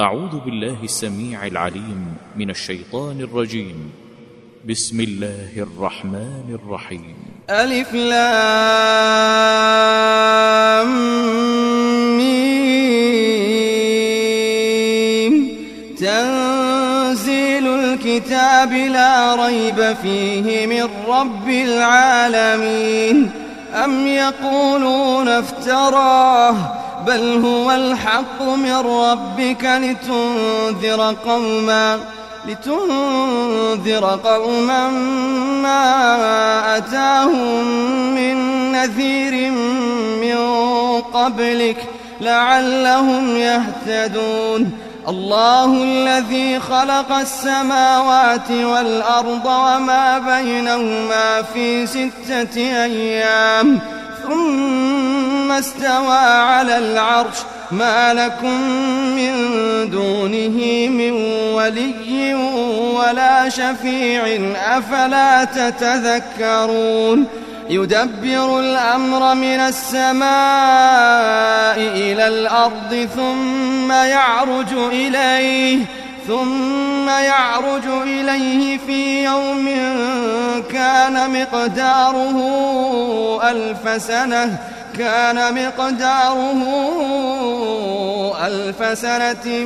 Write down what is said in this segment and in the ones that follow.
أعوذ بالله السميع العليم من الشيطان الرجيم. بسم الله الرحمن الرحيم. ألف لام ميم. تنزيل الكتاب لا ريب فيه من رب العالمين. أم يقولون افتراه؟ بل هو الحق من ربك لتنذر قوما لتنذر قوما ما أتاهم من نذير من قبلك لعلهم يهتدون الله الذي خلق السماوات والأرض وما بينهما في ستة أيام ثم استوى على العرش ما لكم من دونه من ولي ولا شفيع أفلا تتذكرون يدبر الأمر من السماء إلى الأرض ثم يعرج إليه ثم يعرج إليه في يوم كان مقداره ألف سنة كان مقداره ألف سنة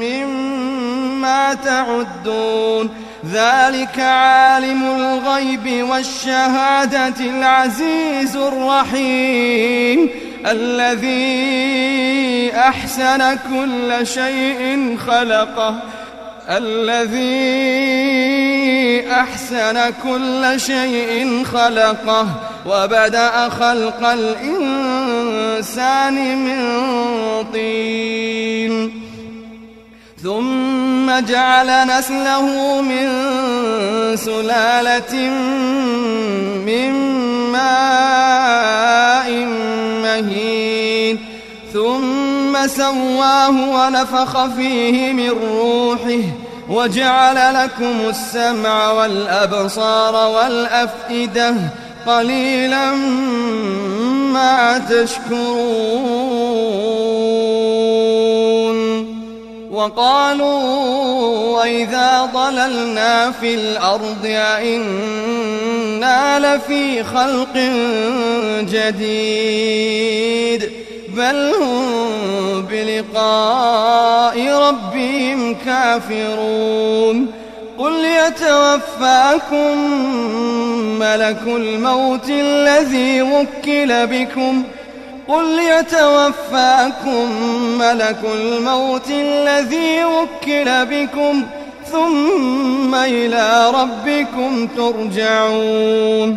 مما تعدون. ذلك عالم الغيب والشهادة العزيز الرحيم. الذي أحسن كل شيء خلقه. الذي أحسن كل شيء خلقه وبدأ خلق الإنسان من طين. ثم جعل نسله من سلالة من ماء مهين. ثم سواه ونفخ فيه من روحه وجعل لكم السمع والأبصار والأفئدة قليلا ما تشكرون. وقالوا وإذا ضللنا في الأرض أئنا لفي خلق جديد. بل هم بلقاء ربهم كافرون. قل يتوفاكم ملك الموت الذي وكل بكم. قل يتوفاكم ملك الموت الذي وكل بكم. ثم إلى ربكم ترجعون.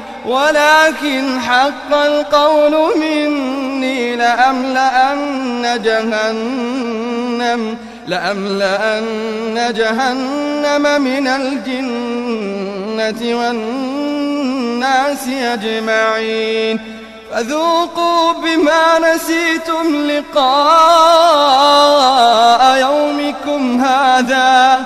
ولكن حق القول مني لأملأن جهنم لأملأن جهنم من الجنة والناس أجمعين. فذوقوا بما نسيتم لقاء يومكم هذا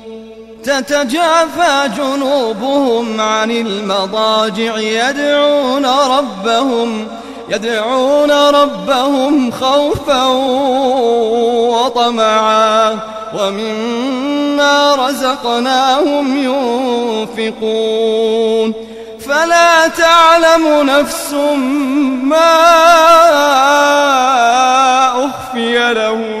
تتجافى جنوبهم عن المضاجع يدعون ربهم يدعون ربهم خوفا وطمعا. ومما رزقناهم ينفقون. فلا تعلم نفس ما أخفي لهم.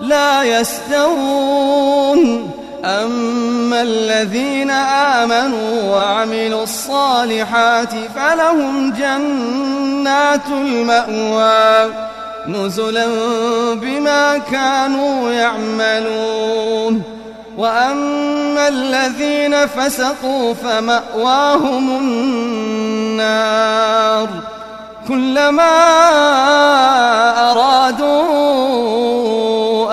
لا يستوون. أما الذين آمنوا وعملوا الصالحات فلهم جنات المأوى. نزلا بما كانوا يعملون. وأما الذين فسقوا فمأواهم النار. كلما أرادوا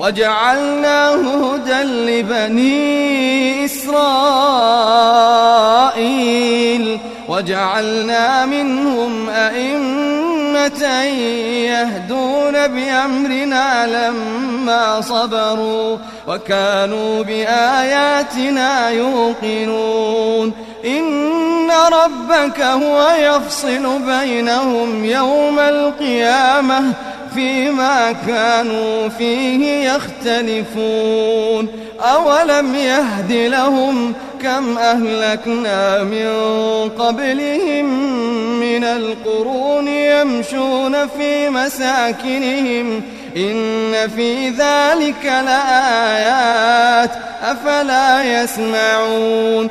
وجعلناه هدى لبني إسرائيل وجعلنا منهم أئمة يهدون بأمرنا لما صبروا وكانوا بآياتنا يوقنون. إن ربك هو يفصل بينهم يوم القيامة فيما كانوا فيه يختلفون. أولم يهد لهم كم أهلكنا من قبلهم من القرون يمشون في مساكنهم؟ إن في ذلك لآيات أفلا يسمعون.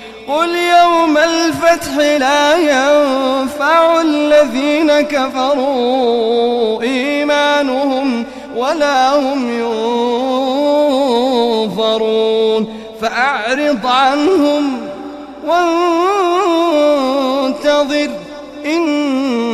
قل يوم الفتح لا ينفع الذين كفروا إيمانهم ولا هم ينظرون فأعرض عنهم وانتظر إن